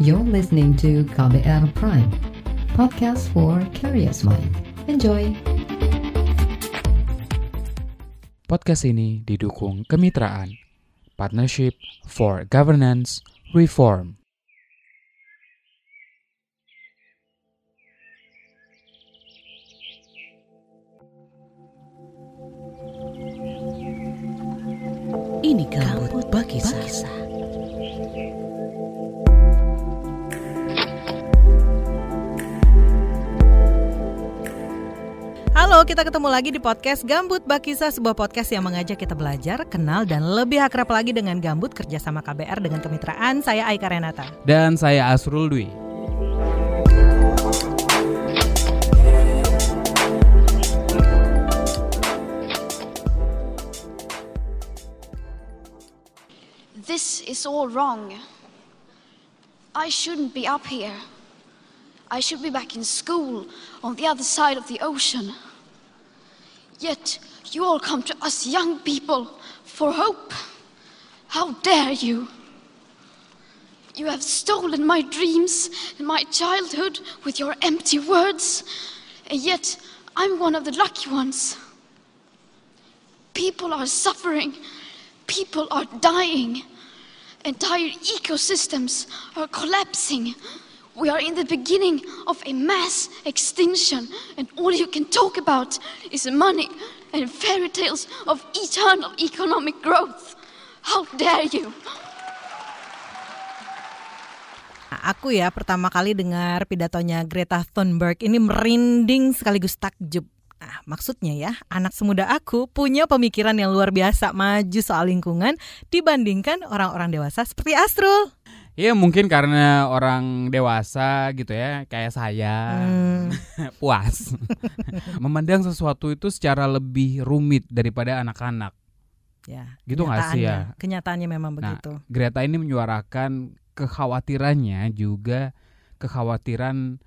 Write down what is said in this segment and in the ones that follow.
You're listening to KBR Prime, podcast for curious mind. Enjoy! Podcast ini didukung kemitraan Partnership for Governance Reform. Ini kabut Halo, kita ketemu lagi di podcast Gambut Bakisa, sebuah podcast yang mengajak kita belajar, kenal, dan lebih akrab lagi dengan Gambut kerjasama KBR dengan kemitraan. Saya Aika Renata. Dan saya Asrul Dwi. This is all wrong. I shouldn't be up here. I should be back in school on the other side of the ocean. Yet you all come to us young people for hope. How dare you? You have stolen my dreams and my childhood with your empty words, and yet I'm one of the lucky ones. People are suffering, people are dying, entire ecosystems are collapsing. We are in the beginning of a mass extinction, and all you can talk about is money and fairy tales of eternal economic growth. How dare you! Aku ya pertama kali dengar pidatonya Greta Thunberg ini merinding sekaligus takjub. Nah, maksudnya ya, anak semuda aku punya pemikiran yang luar biasa maju soal lingkungan dibandingkan orang-orang dewasa seperti Astrul. Ya mungkin karena orang dewasa gitu ya, kayak saya Hmm. puas memandang sesuatu itu secara lebih rumit daripada anak-anak. Ya, Gitu nggak sih ya? Kenyataannya memang Nah, begitu. Greta ini menyuarakan kekhawatirannya juga kekhawatiran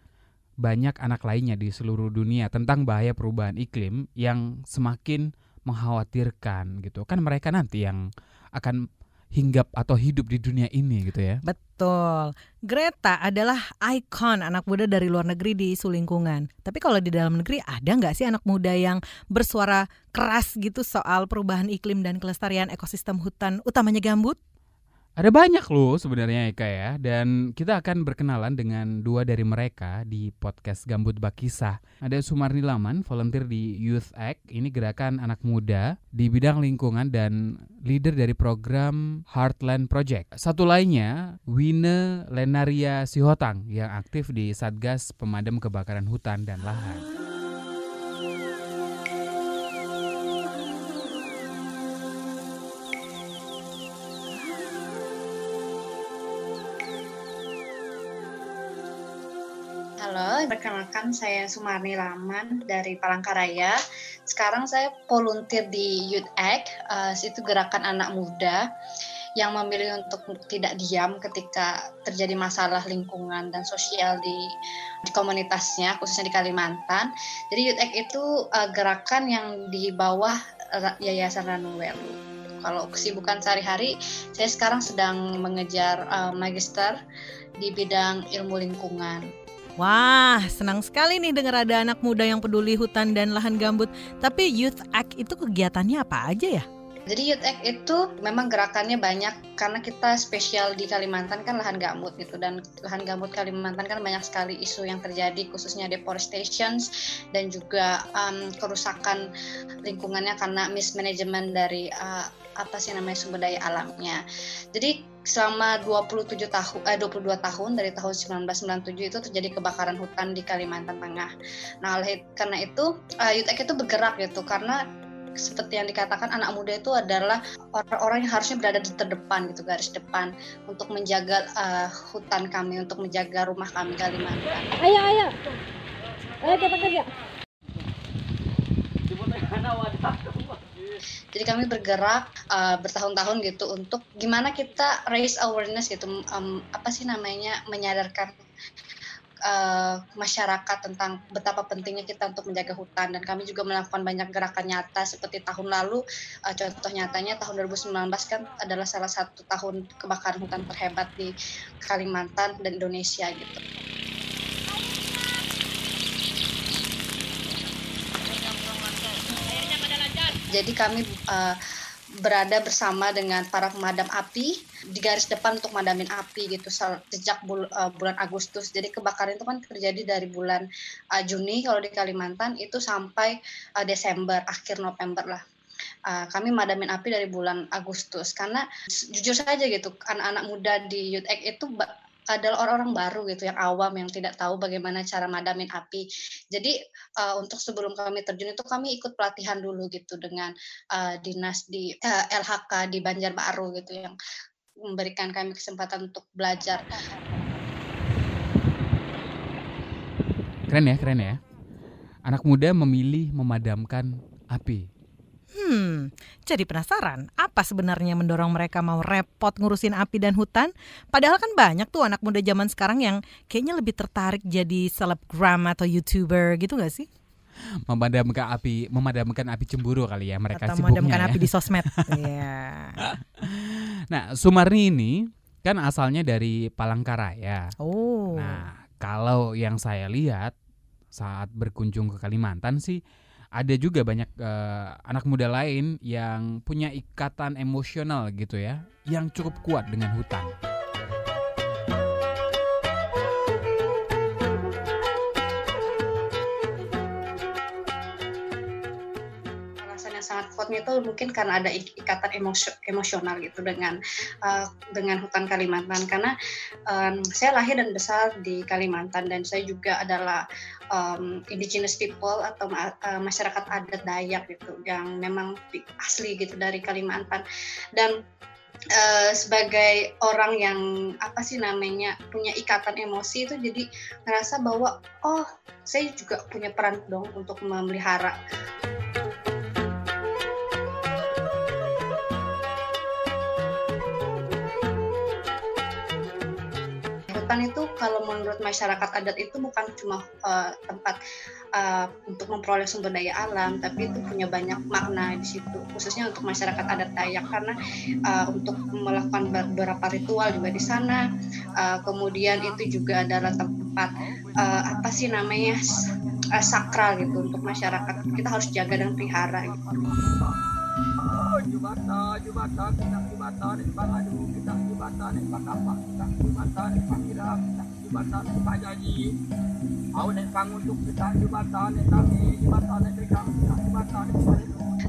banyak anak lainnya di seluruh dunia tentang bahaya perubahan iklim yang semakin mengkhawatirkan gitu. Kan mereka nanti yang akan hinggap atau hidup di dunia ini gitu ya. Betul. Greta adalah ikon anak muda dari luar negeri di isu lingkungan. Tapi kalau di dalam negeri ada nggak sih anak muda yang bersuara keras gitu soal perubahan iklim dan kelestarian ekosistem hutan utamanya gambut? Ada banyak loh sebenarnya Eka ya dan kita akan berkenalan dengan dua dari mereka di podcast Gambut Bakisah. Ada Sumarni Laman, volunteer di Youth Act, ini gerakan anak muda di bidang lingkungan dan leader dari program Heartland Project. Satu lainnya Wine Lenaria Sihotang yang aktif di Satgas Pemadam Kebakaran Hutan dan Lahan. Perkenalkan saya Sumarni Laman dari Palangkaraya. Sekarang saya volunteer di Youth Act, eh, itu gerakan anak muda yang memilih untuk tidak diam ketika terjadi masalah lingkungan dan sosial di, di komunitasnya, khususnya di Kalimantan. Jadi Youth Act itu eh, gerakan yang di bawah Yayasan Ranuwel. Kalau kesibukan sehari-hari, saya sekarang sedang mengejar eh, magister di bidang ilmu lingkungan. Wah, senang sekali nih dengar ada anak muda yang peduli hutan dan lahan gambut. Tapi Youth Act itu kegiatannya apa aja ya? Jadi Youth Act itu memang gerakannya banyak karena kita spesial di Kalimantan kan lahan gambut gitu dan lahan gambut Kalimantan kan banyak sekali isu yang terjadi khususnya deforestation dan juga um, kerusakan lingkungannya karena mismanagement dari uh, apa sih namanya sumber daya alamnya. Jadi selama 27 tahun eh 22 tahun dari tahun 1997 itu terjadi kebakaran hutan di Kalimantan Tengah. Nah, oleh karena itu uh, Act itu bergerak gitu karena seperti yang dikatakan anak muda itu adalah orang-orang yang harusnya berada di terdepan gitu garis depan untuk menjaga uh, hutan kami untuk menjaga rumah kami Kalimantan. Ayo, ayo. Ayo kita kerja. Jadi kami bergerak uh, bertahun-tahun gitu untuk gimana kita raise awareness gitu, um, apa sih namanya menyadarkan uh, masyarakat tentang betapa pentingnya kita untuk menjaga hutan dan kami juga melakukan banyak gerakan nyata seperti tahun lalu uh, contoh nyatanya tahun 2019 kan adalah salah satu tahun kebakaran hutan terhebat di Kalimantan dan Indonesia gitu. Jadi kami uh, berada bersama dengan para pemadam api di garis depan untuk madamin api gitu sejak bul uh, bulan Agustus. Jadi kebakaran itu kan terjadi dari bulan uh, Juni kalau di Kalimantan itu sampai uh, Desember akhir November lah. Uh, kami madamin api dari bulan Agustus karena jujur saja gitu anak-anak muda di Act itu adalah orang-orang baru gitu yang awam yang tidak tahu bagaimana cara madamin api. Jadi uh, untuk sebelum kami terjun itu kami ikut pelatihan dulu gitu dengan uh, dinas di uh, eh, LHK di Banjarbaru gitu yang memberikan kami kesempatan untuk belajar. Keren ya, keren ya. Anak muda memilih memadamkan api. Hmm, jadi penasaran apa sebenarnya mendorong mereka mau repot ngurusin api dan hutan? Padahal kan banyak tuh anak muda zaman sekarang yang kayaknya lebih tertarik jadi selebgram atau youtuber gitu gak sih? memadamkan api memadamkan api cemburu kali ya mereka Atau memadamkan ya. api di sosmed. yeah. Nah, Sumarni ini kan asalnya dari Palangkaraya. Oh. Nah, kalau yang saya lihat saat berkunjung ke Kalimantan sih ada juga banyak uh, anak muda lain yang punya ikatan emosional gitu ya, yang cukup kuat dengan hutan. Itu mungkin karena ada ikatan emosional gitu dengan uh, dengan hutan Kalimantan. Karena um, saya lahir dan besar di Kalimantan dan saya juga adalah um, indigenous people atau uh, masyarakat adat Dayak gitu yang memang asli gitu dari Kalimantan. Dan Uh, sebagai orang yang apa sih namanya punya ikatan emosi itu jadi ngerasa bahwa oh saya juga punya peran dong untuk memelihara itu kalau menurut masyarakat adat itu bukan cuma uh, tempat uh, untuk memperoleh sumber daya alam, tapi itu punya banyak makna di situ, khususnya untuk masyarakat adat Dayak karena uh, untuk melakukan beberapa ritual juga di sana. Uh, kemudian itu juga adalah tempat uh, apa sih namanya uh, sakral gitu untuk masyarakat. Kita harus jaga dan pelihara. Gitu.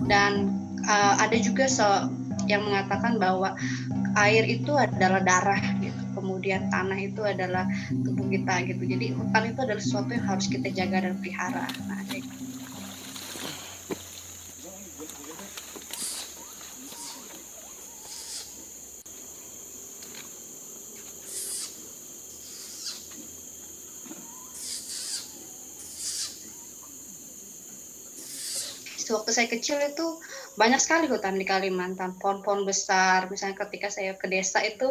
Dan uh, ada juga so yang mengatakan bahwa air itu adalah darah gitu. Kemudian tanah itu adalah tubuh kita gitu. Jadi hutan itu adalah sesuatu yang harus kita jaga dan pelihara. Nah, waktu saya kecil itu banyak sekali hutan di Kalimantan, pohon-pohon besar. Misalnya ketika saya ke desa itu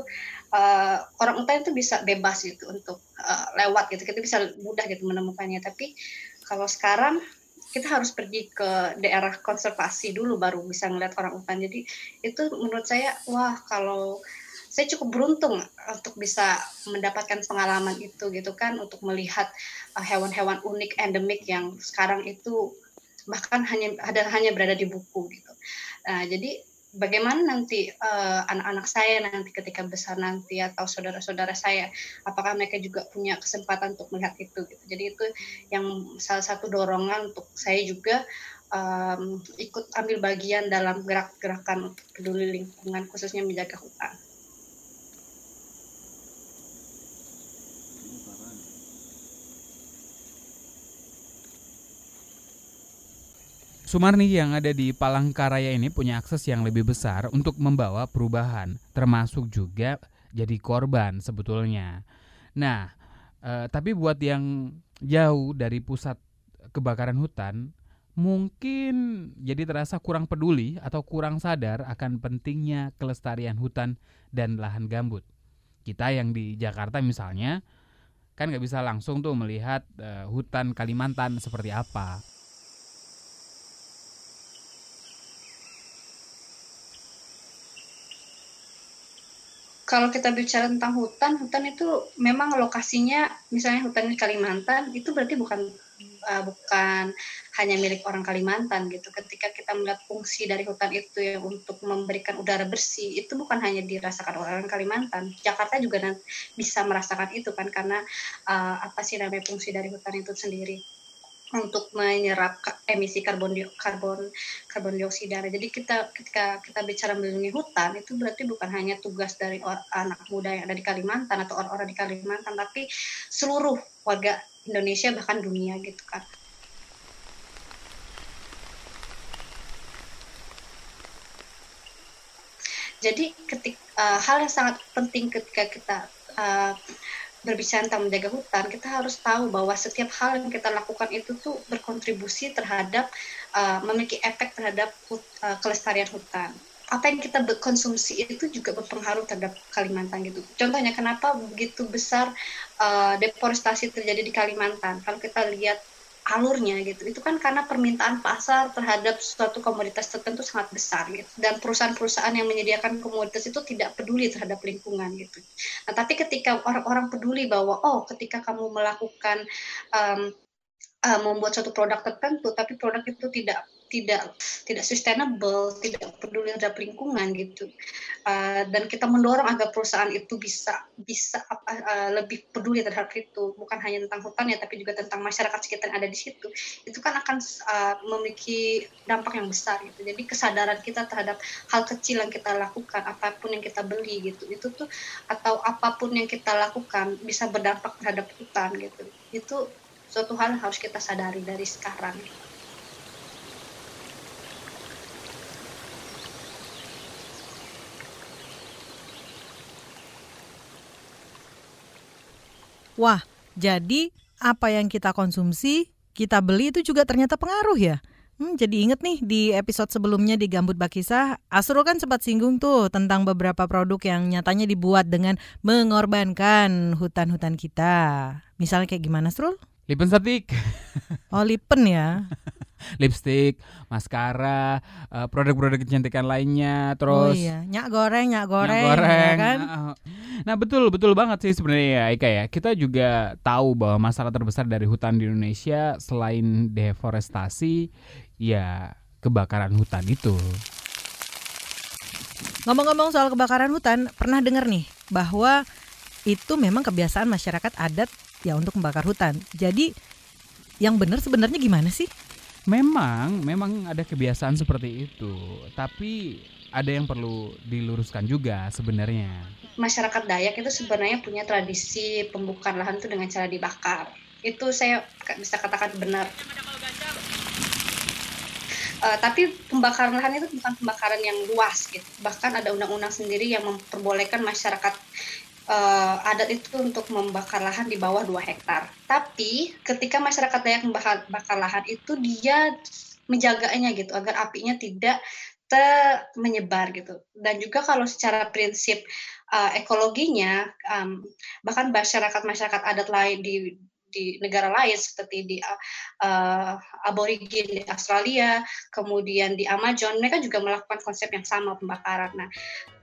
uh, orang hutan itu bisa bebas gitu untuk uh, lewat gitu, kita bisa mudah gitu menemukannya. Tapi kalau sekarang kita harus pergi ke daerah konservasi dulu baru bisa ngeliat orang hutan. Jadi itu menurut saya wah kalau saya cukup beruntung untuk bisa mendapatkan pengalaman itu gitu kan untuk melihat eh, hewan-hewan unik endemik yang sekarang itu bahkan hanya ada hanya berada di buku gitu. Nah, jadi bagaimana nanti uh, anak-anak saya nanti ketika besar nanti atau saudara-saudara saya apakah mereka juga punya kesempatan untuk melihat itu gitu. Jadi itu yang salah satu dorongan untuk saya juga um, ikut ambil bagian dalam gerak-gerakan peduli lingkungan khususnya menjaga hutan. Sumarni yang ada di Palangkaraya ini punya akses yang lebih besar untuk membawa perubahan, termasuk juga jadi korban sebetulnya. Nah, eh, tapi buat yang jauh dari pusat kebakaran hutan, mungkin jadi terasa kurang peduli atau kurang sadar akan pentingnya kelestarian hutan dan lahan gambut. Kita yang di Jakarta misalnya, kan nggak bisa langsung tuh melihat uh, hutan Kalimantan seperti apa. Kalau kita bicara tentang hutan, hutan itu memang lokasinya, misalnya hutan di Kalimantan, itu berarti bukan uh, bukan hanya milik orang Kalimantan gitu. Ketika kita melihat fungsi dari hutan itu yang untuk memberikan udara bersih, itu bukan hanya dirasakan orang Kalimantan. Jakarta juga bisa merasakan itu kan karena uh, apa sih namanya fungsi dari hutan itu sendiri untuk menyerap emisi karbon karbon karbon dioksida. Jadi kita ketika kita bicara melindungi hutan itu berarti bukan hanya tugas dari or, anak muda yang ada di Kalimantan atau orang-orang di Kalimantan, tapi seluruh warga Indonesia bahkan dunia gitu kan. Jadi ketik uh, hal yang sangat penting ketika kita uh, berbicara tentang menjaga hutan, kita harus tahu bahwa setiap hal yang kita lakukan itu tuh berkontribusi terhadap uh, memiliki efek terhadap uh, kelestarian hutan. Apa yang kita konsumsi itu juga berpengaruh terhadap Kalimantan gitu. Contohnya kenapa begitu besar uh, deforestasi terjadi di Kalimantan? Kalau kita lihat alurnya gitu. Itu kan karena permintaan pasar terhadap suatu komoditas tertentu sangat besar gitu. Dan perusahaan-perusahaan yang menyediakan komoditas itu tidak peduli terhadap lingkungan gitu. Nah tapi ketika orang-orang peduli bahwa oh ketika kamu melakukan um, membuat suatu produk tertentu tapi produk itu tidak tidak tidak sustainable, tidak peduli terhadap lingkungan gitu. Uh, dan kita mendorong agar perusahaan itu bisa bisa uh, lebih peduli terhadap itu, bukan hanya tentang hutan ya, tapi juga tentang masyarakat sekitar yang ada di situ. Itu kan akan uh, memiliki dampak yang besar gitu. Jadi kesadaran kita terhadap hal kecil yang kita lakukan, apa pun yang kita beli gitu, itu tuh atau apa pun yang kita lakukan bisa berdampak terhadap hutan gitu. Itu suatu hal yang harus kita sadari dari sekarang. Gitu. Wah, jadi apa yang kita konsumsi, kita beli itu juga ternyata pengaruh ya? Hmm, jadi inget nih di episode sebelumnya di Gambut Bakisah, Asrul kan sempat singgung tuh tentang beberapa produk yang nyatanya dibuat dengan mengorbankan hutan-hutan kita. Misalnya kayak gimana, Asrul? Lipen Statik. Oh, lipen ya. lipstick, maskara, uh, produk-produk kecantikan lainnya, oh terus Oh iya, nyak goreng, nyak goreng, nyak goreng. Ya kan? Nah, betul betul banget sih sebenarnya ya Ika ya. Kita juga tahu bahwa masalah terbesar dari hutan di Indonesia selain deforestasi ya kebakaran hutan itu. Ngomong-ngomong soal kebakaran hutan, pernah dengar nih bahwa itu memang kebiasaan masyarakat adat ya untuk membakar hutan. Jadi yang benar sebenarnya gimana sih? Memang, memang ada kebiasaan seperti itu, tapi ada yang perlu diluruskan juga sebenarnya. Masyarakat Dayak itu sebenarnya punya tradisi pembukaan lahan itu dengan cara dibakar. Itu saya bisa katakan benar. Uh, tapi pembakaran lahan itu bukan pembakaran yang luas gitu. Bahkan ada undang-undang sendiri yang memperbolehkan masyarakat uh, adat itu untuk membakar lahan di bawah 2 hektar. Tapi ketika masyarakat Dayak membakar bakar lahan itu dia menjaganya gitu agar apinya tidak te menyebar gitu. Dan juga kalau secara prinsip uh, ekologinya um, bahkan masyarakat masyarakat adat lain di di negara lain seperti di uh, aborigin di Australia, kemudian di Amazon, mereka juga melakukan konsep yang sama pembakaran. Nah,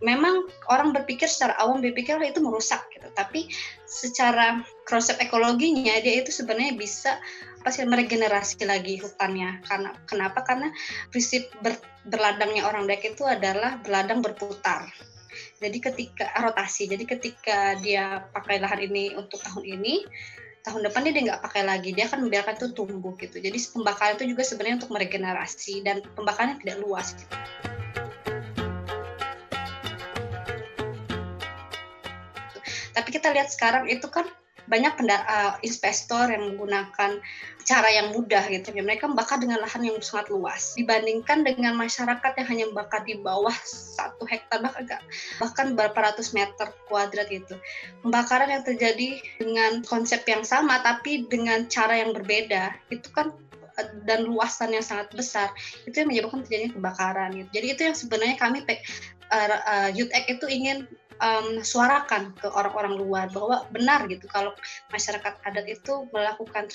memang orang berpikir secara awam berpikir itu merusak gitu, tapi secara konsep ekologinya dia itu sebenarnya bisa pasti meregenerasi lagi hutannya. Karena kenapa? Karena prinsip ber, berladangnya orang Dayak itu adalah berladang berputar. Jadi ketika rotasi, jadi ketika dia pakai lahan ini untuk tahun ini, tahun depan dia nggak pakai lagi dia akan membiarkan itu tumbuh gitu jadi pembakaran itu juga sebenarnya untuk meregenerasi dan pembakarannya tidak luas gitu. tapi kita lihat sekarang itu kan banyak uh, investor yang menggunakan cara yang mudah gitu. Ya, mereka membakar dengan lahan yang sangat luas dibandingkan dengan masyarakat yang hanya membakar di bawah satu hektar bahkan bahkan berapa ratus meter kuadrat gitu. Pembakaran yang terjadi dengan konsep yang sama tapi dengan cara yang berbeda itu kan eh, dan luasan yang sangat besar itu yang menyebabkan terjadinya kebakaran gitu. Jadi itu yang sebenarnya kami uh, uh, Act itu ingin um, suarakan ke orang-orang luar bahwa benar gitu kalau masyarakat adat itu melakukan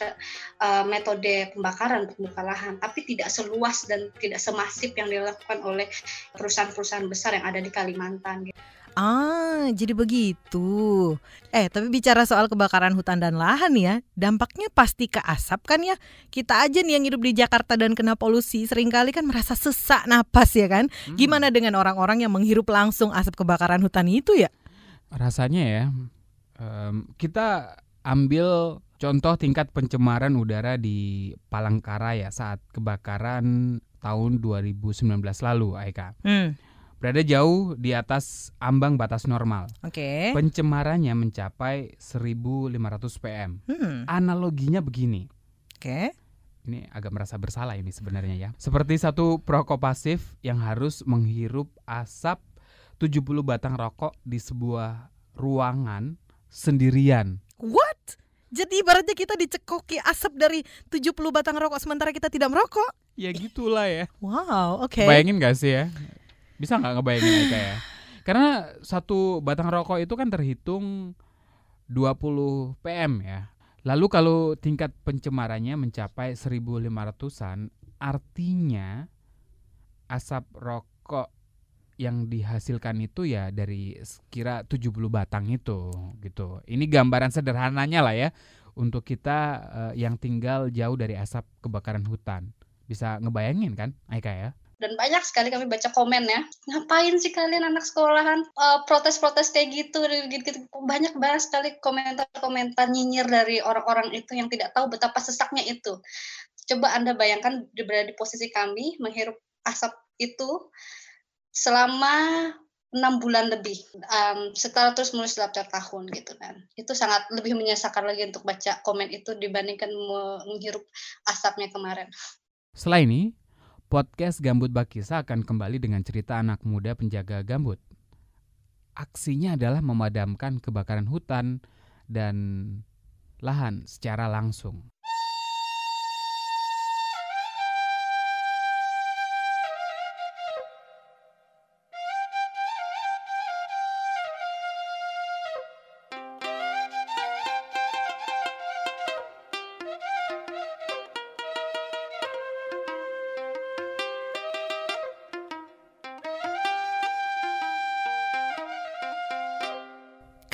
uh, metode pembakaran untuk membuka lahan, tapi tidak seluas dan tidak semasif yang dilakukan oleh perusahaan-perusahaan besar yang ada di Kalimantan. Gitu. Ah, jadi begitu. Eh, tapi bicara soal kebakaran hutan dan lahan ya, dampaknya pasti ke asap kan ya. Kita aja nih yang hidup di Jakarta dan kena polusi, sering kali kan merasa sesak napas ya kan. Hmm. Gimana dengan orang-orang yang menghirup langsung asap kebakaran hutan itu ya? Rasanya ya, um, kita ambil contoh tingkat pencemaran udara di Palangkaraya saat kebakaran tahun 2019 lalu, Aika. Hmm berada jauh di atas ambang batas normal. Oke. Okay. Pencemarannya mencapai 1500 PM. Hmm. Analoginya begini. Oke. Okay. Ini agak merasa bersalah ini sebenarnya ya. Seperti satu perokok pasif yang harus menghirup asap 70 batang rokok di sebuah ruangan sendirian. What? Jadi ibaratnya kita dicekoki asap dari 70 batang rokok sementara kita tidak merokok? Ya gitulah ya. Wow, oke. Okay. Bayangin gak sih ya? Bisa nggak ngebayangin Eka ya? Karena satu batang rokok itu kan terhitung 20 PM ya. Lalu kalau tingkat pencemarannya mencapai 1500-an, artinya asap rokok yang dihasilkan itu ya dari sekira 70 batang itu gitu. Ini gambaran sederhananya lah ya untuk kita uh, yang tinggal jauh dari asap kebakaran hutan. Bisa ngebayangin kan, Aika ya? Dan banyak sekali kami baca komen ya ngapain sih kalian anak sekolahan uh, protes-protes kayak gitu, gitu gitu banyak banget sekali komentar-komentar nyinyir dari orang-orang itu yang tidak tahu betapa sesaknya itu. Coba anda bayangkan berada di posisi kami menghirup asap itu selama enam bulan lebih um, setelah terus menulis daftar tahun gitu kan. Itu sangat lebih menyesakan lagi untuk baca komen itu dibandingkan menghirup asapnya kemarin. Setelah ini Podcast Gambut Bakisa akan kembali dengan cerita anak muda penjaga gambut. Aksinya adalah memadamkan kebakaran hutan dan lahan secara langsung.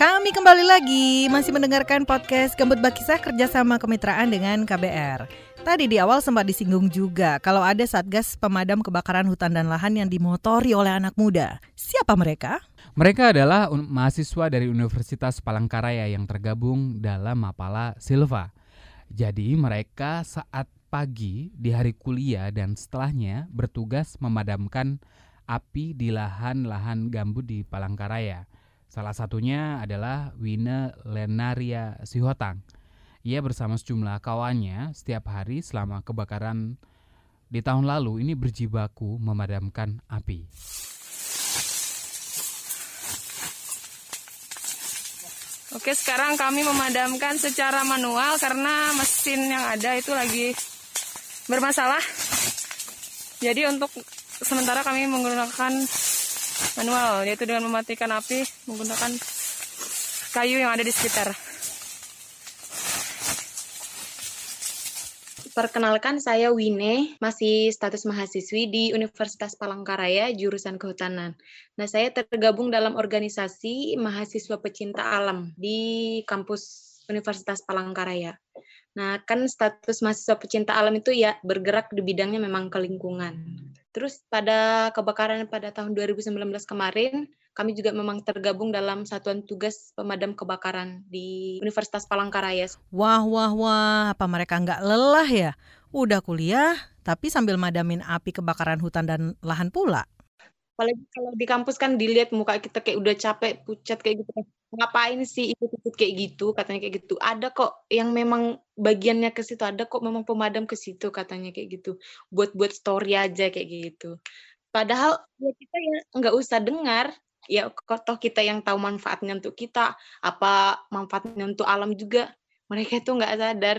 Kami kembali lagi masih mendengarkan podcast Gambut Bakisah kerjasama kemitraan dengan KBR. Tadi di awal sempat disinggung juga kalau ada satgas pemadam kebakaran hutan dan lahan yang dimotori oleh anak muda. Siapa mereka? Mereka adalah mahasiswa dari Universitas Palangkaraya yang tergabung dalam Mapala Silva. Jadi mereka saat pagi di hari kuliah dan setelahnya bertugas memadamkan api di lahan-lahan gambut di Palangkaraya. Salah satunya adalah Wina Lenaria Sihotang. Ia bersama sejumlah kawannya setiap hari selama kebakaran di tahun lalu ini berjibaku memadamkan api. Oke, sekarang kami memadamkan secara manual karena mesin yang ada itu lagi bermasalah. Jadi untuk sementara kami menggunakan manual yaitu dengan mematikan api menggunakan kayu yang ada di sekitar. Perkenalkan saya Wine, masih status mahasiswi di Universitas Palangkaraya jurusan Kehutanan. Nah, saya tergabung dalam organisasi mahasiswa pecinta alam di kampus Universitas Palangkaraya. Nah, kan status mahasiswa pecinta alam itu ya bergerak di bidangnya memang ke lingkungan. Terus pada kebakaran pada tahun 2019 kemarin, kami juga memang tergabung dalam satuan tugas pemadam kebakaran di Universitas Palangkaraya. Wah, wah, wah, apa mereka nggak lelah ya? Udah kuliah, tapi sambil madamin api kebakaran hutan dan lahan pula. Apalagi kalau di kampus kan dilihat muka kita kayak udah capek, pucat kayak gitu. Kan. Ngapain sih ikut-ikut kayak gitu, katanya kayak gitu. Ada kok yang memang bagiannya ke situ, ada kok memang pemadam ke situ katanya kayak gitu. Buat-buat story aja kayak gitu. Padahal ya kita ya nggak usah dengar, ya toh kita yang tahu manfaatnya untuk kita, apa manfaatnya untuk alam juga. Mereka itu nggak sadar.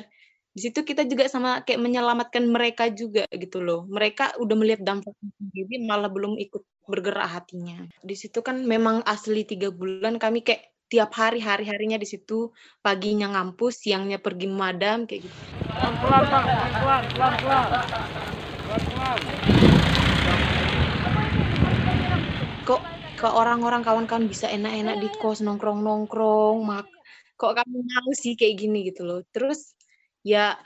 Di situ kita juga sama kayak menyelamatkan mereka juga gitu loh. Mereka udah melihat dampaknya sendiri malah belum ikut bergerak hatinya. Di situ kan memang asli tiga bulan kami kayak tiap hari hari harinya di situ. Paginya ngampus siangnya pergi madam kayak gitu. Pelan pelan pelan pelan pelan kok ke orang-orang kawan-kawan bisa enak-enak di kos nongkrong-nongkrong mak kok kamu mau sih kayak gini gitu loh. Terus ya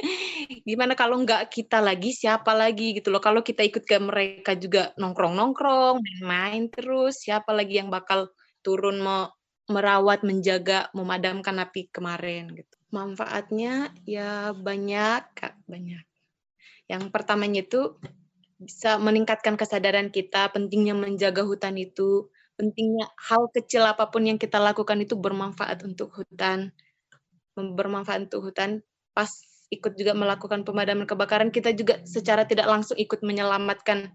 gimana kalau nggak kita lagi siapa lagi gitu loh kalau kita ikut ke mereka juga nongkrong-nongkrong main-main terus siapa lagi yang bakal turun mau merawat, menjaga, memadamkan api kemarin gitu. Manfaatnya ya banyak, Kak, banyak. Yang pertamanya itu bisa meningkatkan kesadaran kita pentingnya menjaga hutan itu, pentingnya hal kecil apa pun yang kita lakukan itu bermanfaat untuk hutan. Bermanfaat untuk hutan. Pas ikut juga melakukan pemadaman kebakaran, kita juga secara tidak langsung ikut menyelamatkan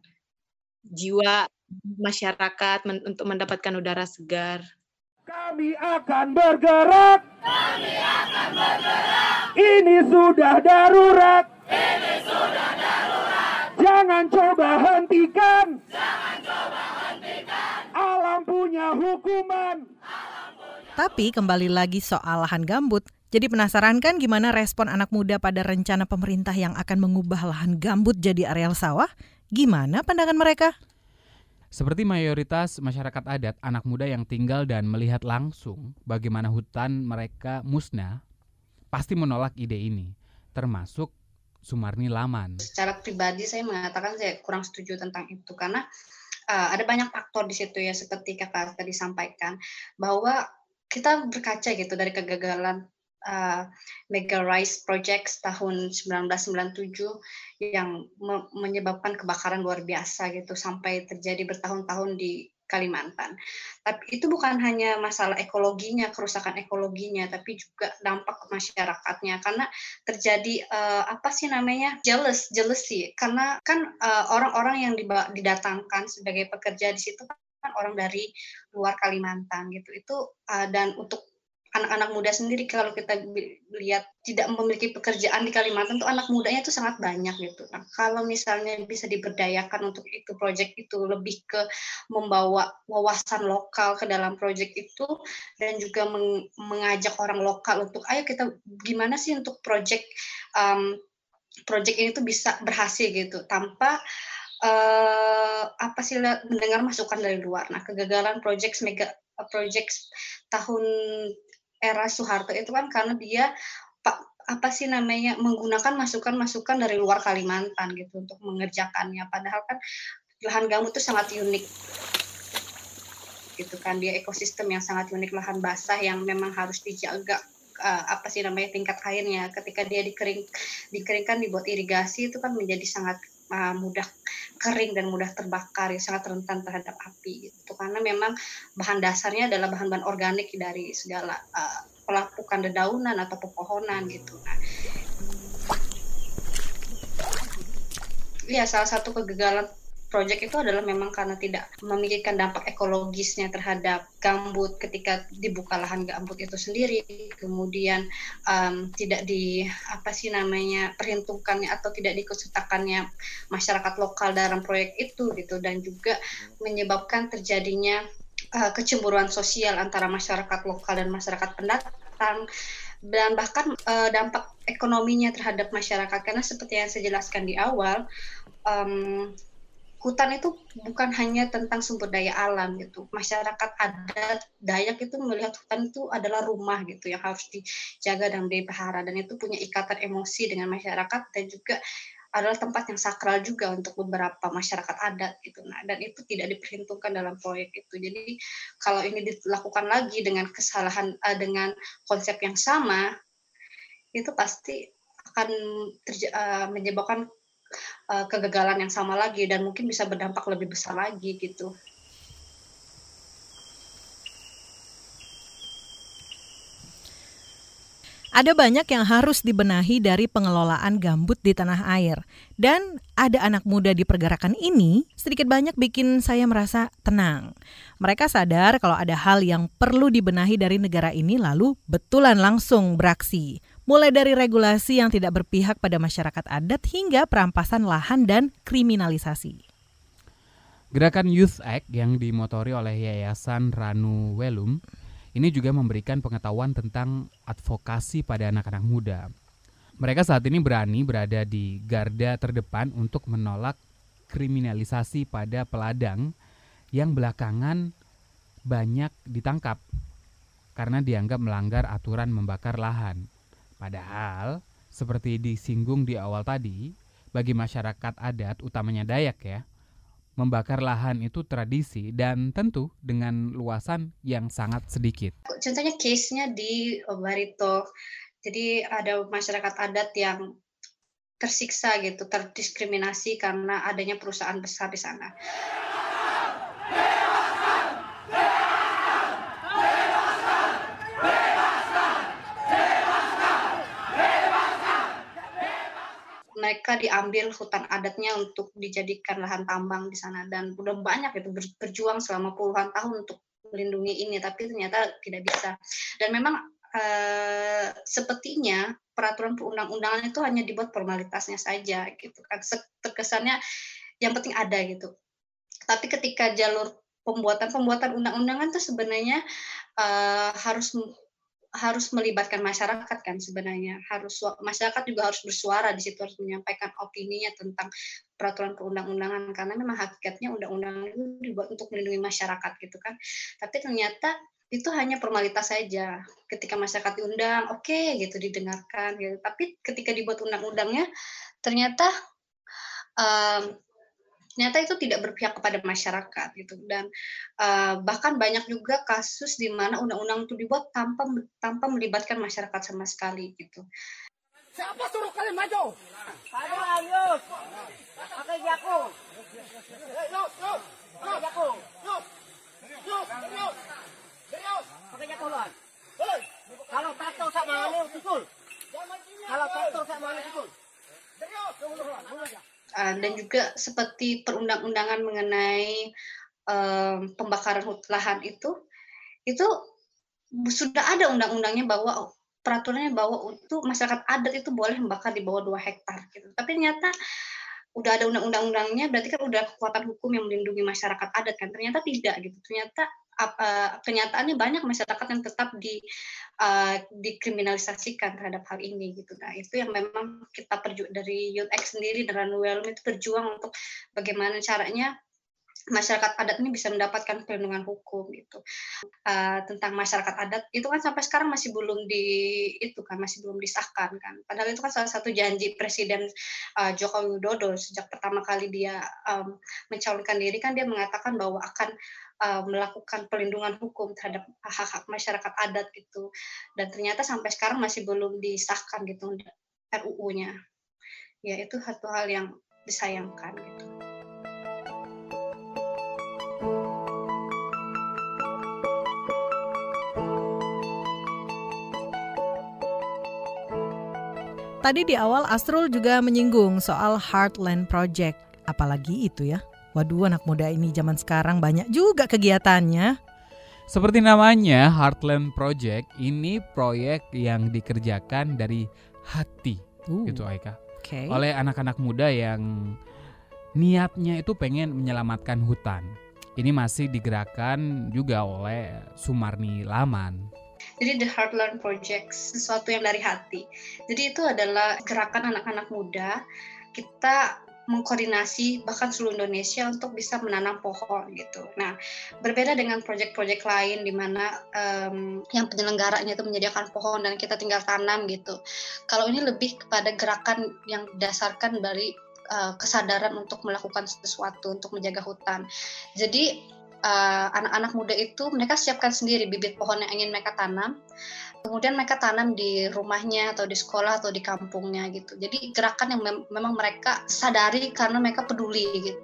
jiwa masyarakat men untuk mendapatkan udara segar. Kami akan bergerak. Kami akan bergerak. Ini sudah darurat. Ini sudah darurat. Jangan coba hentikan. Jangan coba hentikan. Alam punya hukuman. Tapi kembali lagi soal lahan gambut, jadi penasaran kan gimana respon anak muda pada rencana pemerintah yang akan mengubah lahan gambut jadi areal sawah? Gimana pandangan mereka? Seperti mayoritas masyarakat adat, anak muda yang tinggal dan melihat langsung bagaimana hutan mereka musnah, pasti menolak ide ini, termasuk Sumarni Laman. Secara pribadi saya mengatakan saya kurang setuju tentang itu karena uh, ada banyak faktor di situ ya seperti kakak tadi sampaikan bahwa kita berkaca gitu dari kegagalan uh, Mega Rise Project tahun 1997 yang me menyebabkan kebakaran luar biasa gitu sampai terjadi bertahun-tahun di Kalimantan. Tapi itu bukan hanya masalah ekologinya, kerusakan ekologinya, tapi juga dampak masyarakatnya karena terjadi uh, apa sih namanya jealous, jealousy karena kan orang-orang uh, yang didatangkan sebagai pekerja di situ kan orang dari luar Kalimantan gitu. Itu uh, dan untuk anak-anak muda sendiri kalau kita lihat tidak memiliki pekerjaan di Kalimantan tuh anak mudanya tuh sangat banyak gitu. Nah, kalau misalnya bisa diberdayakan untuk itu proyek itu lebih ke membawa wawasan lokal ke dalam proyek itu dan juga meng mengajak orang lokal untuk ayo kita gimana sih untuk proyek um, proyek ini tuh bisa berhasil gitu tanpa uh, apa sih mendengar masukan dari luar. Nah, kegagalan proyek mega project tahun era Soeharto itu kan karena dia apa sih namanya menggunakan masukan-masukan dari luar Kalimantan gitu untuk mengerjakannya. Padahal kan lahan gambut itu sangat unik. Gitu kan dia ekosistem yang sangat unik lahan basah yang memang harus dijaga uh, apa sih namanya tingkat airnya. Ketika dia dikering dikeringkan dibuat irigasi itu kan menjadi sangat uh, mudah kering dan mudah terbakar ya sangat rentan terhadap api gitu karena memang bahan dasarnya adalah bahan-bahan organik dari segala uh, pelapukan dedaunan atau pepohonan gitu. Nah, ya salah satu kegagalan proyek itu adalah memang karena tidak memikirkan dampak ekologisnya terhadap gambut. Ketika dibuka lahan gambut itu sendiri, kemudian um, tidak di apa sih namanya perhitungkannya atau tidak diikutsertakannya masyarakat lokal dalam proyek itu gitu. Dan juga menyebabkan terjadinya uh, kecemburuan sosial antara masyarakat lokal dan masyarakat pendatang. Dan bahkan uh, dampak ekonominya terhadap masyarakat. Karena seperti yang saya jelaskan di awal um, hutan itu bukan hanya tentang sumber daya alam gitu masyarakat adat Dayak itu melihat hutan itu adalah rumah gitu yang harus dijaga dan dipelihara dan itu punya ikatan emosi dengan masyarakat dan juga adalah tempat yang sakral juga untuk beberapa masyarakat adat gitu. Nah, dan itu tidak diperhitungkan dalam proyek itu. Jadi kalau ini dilakukan lagi dengan kesalahan uh, dengan konsep yang sama, itu pasti akan uh, menyebabkan uh, kegagalan yang sama lagi dan mungkin bisa berdampak lebih besar lagi gitu. Ada banyak yang harus dibenahi dari pengelolaan gambut di tanah air. Dan ada anak muda di pergerakan ini sedikit banyak bikin saya merasa tenang. Mereka sadar kalau ada hal yang perlu dibenahi dari negara ini lalu betulan langsung beraksi. Mulai dari regulasi yang tidak berpihak pada masyarakat adat hingga perampasan lahan dan kriminalisasi. Gerakan Youth Act yang dimotori oleh Yayasan Ranu Welum ini juga memberikan pengetahuan tentang advokasi pada anak-anak muda. Mereka saat ini berani berada di garda terdepan untuk menolak kriminalisasi pada peladang yang belakangan banyak ditangkap karena dianggap melanggar aturan membakar lahan. Padahal, seperti disinggung di awal tadi, bagi masyarakat adat, utamanya Dayak ya, membakar lahan itu tradisi dan tentu dengan luasan yang sangat sedikit. Contohnya case-nya di Barito. Jadi ada masyarakat adat yang tersiksa gitu, terdiskriminasi karena adanya perusahaan besar di sana. Mereka diambil hutan adatnya untuk dijadikan lahan tambang di sana. Dan udah banyak itu berjuang selama puluhan tahun untuk melindungi ini tapi ternyata tidak bisa. Dan memang eh, sepertinya peraturan perundang-undangan itu hanya dibuat formalitasnya saja gitu kan. Terkesannya yang penting ada gitu. Tapi ketika jalur pembuatan pembuatan undang-undangan itu sebenarnya uh, harus harus melibatkan masyarakat kan sebenarnya. Harus masyarakat juga harus bersuara di situ harus menyampaikan opininya tentang peraturan perundang-undangan. Karena memang hakikatnya undang-undang itu dibuat untuk melindungi masyarakat gitu kan. Tapi ternyata itu hanya formalitas saja. Ketika masyarakat diundang oke okay, gitu didengarkan gitu. Tapi ketika dibuat undang-undangnya ternyata um, ternyata itu tidak berpihak kepada masyarakat gitu dan uh, bahkan banyak juga kasus di mana undang-undang itu dibuat tanpa tanpa melibatkan masyarakat sama sekali gitu. Siapa suruh kalian maju? Saya Yus. Pakai jaku. Yus, Yus. Pakai jaku. Yus. Yus, Yus. Yus. Pakai jaku. Kalau tato sama ini pikul. Kalau tato sama ini pikul. Yus, tunggu dulu. Uh, dan juga seperti perundang-undangan mengenai um, pembakaran lahan itu itu sudah ada undang-undangnya bahwa peraturannya bahwa untuk masyarakat adat itu boleh membakar di bawah dua hektar gitu. Tapi ternyata udah ada undang-undang-undangnya berarti kan udah kekuatan hukum yang melindungi masyarakat adat kan ternyata tidak gitu ternyata kenyataannya banyak masyarakat yang tetap di uh, dikriminalisasikan terhadap hal ini gitu. Nah itu yang memang kita perju dari Youth sendiri dan Ranuel itu berjuang untuk bagaimana caranya masyarakat adat ini bisa mendapatkan perlindungan hukum gitu. Uh, tentang masyarakat adat itu kan sampai sekarang masih belum di itu kan masih belum disahkan kan. Padahal itu kan salah satu janji Presiden uh, Joko Widodo. Sejak pertama kali dia um, mencalonkan diri kan dia mengatakan bahwa akan uh, melakukan perlindungan hukum terhadap hak-hak masyarakat adat gitu dan ternyata sampai sekarang masih belum disahkan gitu RUU-nya ya itu satu hal yang disayangkan gitu. Tadi di awal Astrul juga menyinggung soal Heartland Project. Apalagi itu ya? Waduh anak muda ini zaman sekarang banyak juga kegiatannya. Seperti namanya Heartland Project, ini proyek yang dikerjakan dari hati, uh, gitu Aika. Okay. Oleh anak-anak muda yang niatnya itu pengen menyelamatkan hutan. Ini masih digerakkan juga oleh Sumarni Laman. Jadi The Heartland Project sesuatu yang dari hati. Jadi itu adalah gerakan anak-anak muda. Kita mengkoordinasi bahkan seluruh Indonesia untuk bisa menanam pohon gitu. Nah, berbeda dengan proyek-proyek lain di mana um, yang penyelenggaranya itu menyediakan pohon dan kita tinggal tanam gitu. Kalau ini lebih kepada gerakan yang didasarkan dari uh, kesadaran untuk melakukan sesuatu untuk menjaga hutan. Jadi anak anak-anak muda itu mereka siapkan sendiri bibit pohon yang ingin mereka tanam kemudian mereka tanam di rumahnya atau di sekolah atau di kampungnya gitu jadi gerakan yang mem memang mereka sadari karena mereka peduli gitu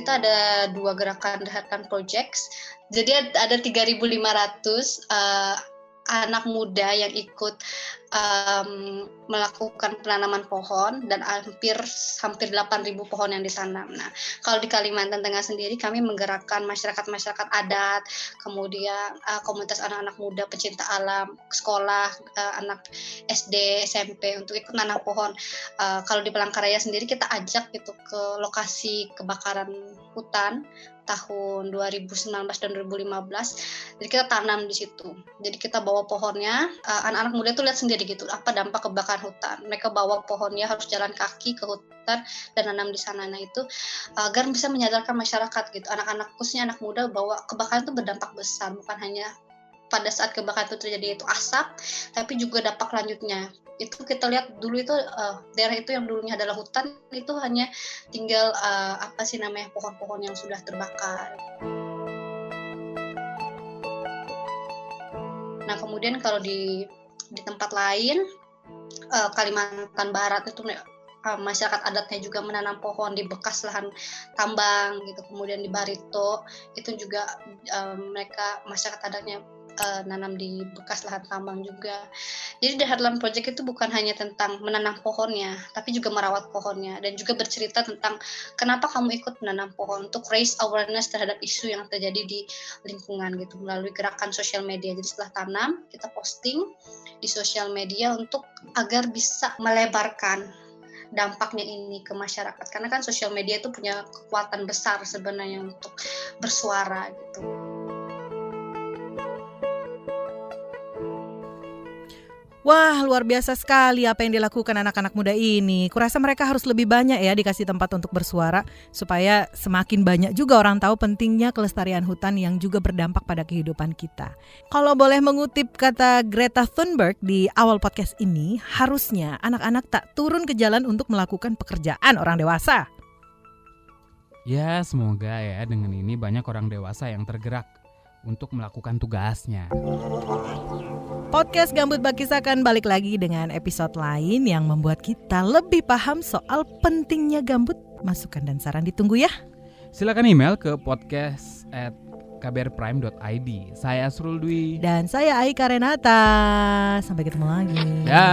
kita ada dua gerakan Dehatkan Projects. Jadi ada 3.500 uh, anak muda yang ikut um, melakukan penanaman pohon dan hampir hampir 8.000 pohon yang ditanam. Nah, kalau di Kalimantan Tengah sendiri kami menggerakkan masyarakat-masyarakat adat, kemudian uh, komunitas anak-anak muda pecinta alam, sekolah, uh, anak SD, SMP untuk ikut nanam pohon. Uh, kalau di Palangkaraya sendiri kita ajak gitu ke lokasi kebakaran hutan tahun 2019 dan 2015 jadi kita tanam di situ. Jadi kita bawa pohonnya uh, anak-anak muda tuh lihat sendiri gitu apa dampak kebakaran hutan. Mereka bawa pohonnya harus jalan kaki ke hutan dan nanam di sana. Nah itu uh, agar bisa menyadarkan masyarakat gitu. Anak-anak khususnya anak muda bahwa kebakaran itu berdampak besar. Bukan hanya pada saat kebakaran itu terjadi itu asap tapi juga dampak lanjutnya itu kita lihat dulu itu uh, daerah itu yang dulunya adalah hutan itu hanya tinggal uh, apa sih namanya pohon-pohon yang sudah terbakar. Nah kemudian kalau di di tempat lain uh, Kalimantan Barat itu uh, masyarakat adatnya juga menanam pohon di bekas lahan tambang gitu kemudian di Barito itu juga uh, mereka masyarakat adatnya uh, nanam di bekas lahan tambang juga. Jadi The Heartland Project itu bukan hanya tentang menanam pohonnya, tapi juga merawat pohonnya dan juga bercerita tentang kenapa kamu ikut menanam pohon untuk raise awareness terhadap isu yang terjadi di lingkungan gitu melalui gerakan sosial media. Jadi setelah tanam kita posting di sosial media untuk agar bisa melebarkan dampaknya ini ke masyarakat karena kan sosial media itu punya kekuatan besar sebenarnya untuk bersuara gitu. Wah, luar biasa sekali apa yang dilakukan anak-anak muda ini. Kurasa mereka harus lebih banyak ya dikasih tempat untuk bersuara supaya semakin banyak juga orang tahu pentingnya kelestarian hutan yang juga berdampak pada kehidupan kita. Kalau boleh mengutip kata Greta Thunberg di awal podcast ini, harusnya anak-anak tak turun ke jalan untuk melakukan pekerjaan orang dewasa. Ya, semoga ya dengan ini banyak orang dewasa yang tergerak untuk melakukan tugasnya. Podcast Gambut Bakis akan balik lagi dengan episode lain yang membuat kita lebih paham soal pentingnya gambut. Masukan dan saran ditunggu ya. Silakan email ke podcast at kbrprime.id. Saya Asrul Dwi. Dan saya Aika Renata. Sampai ketemu lagi. Ya.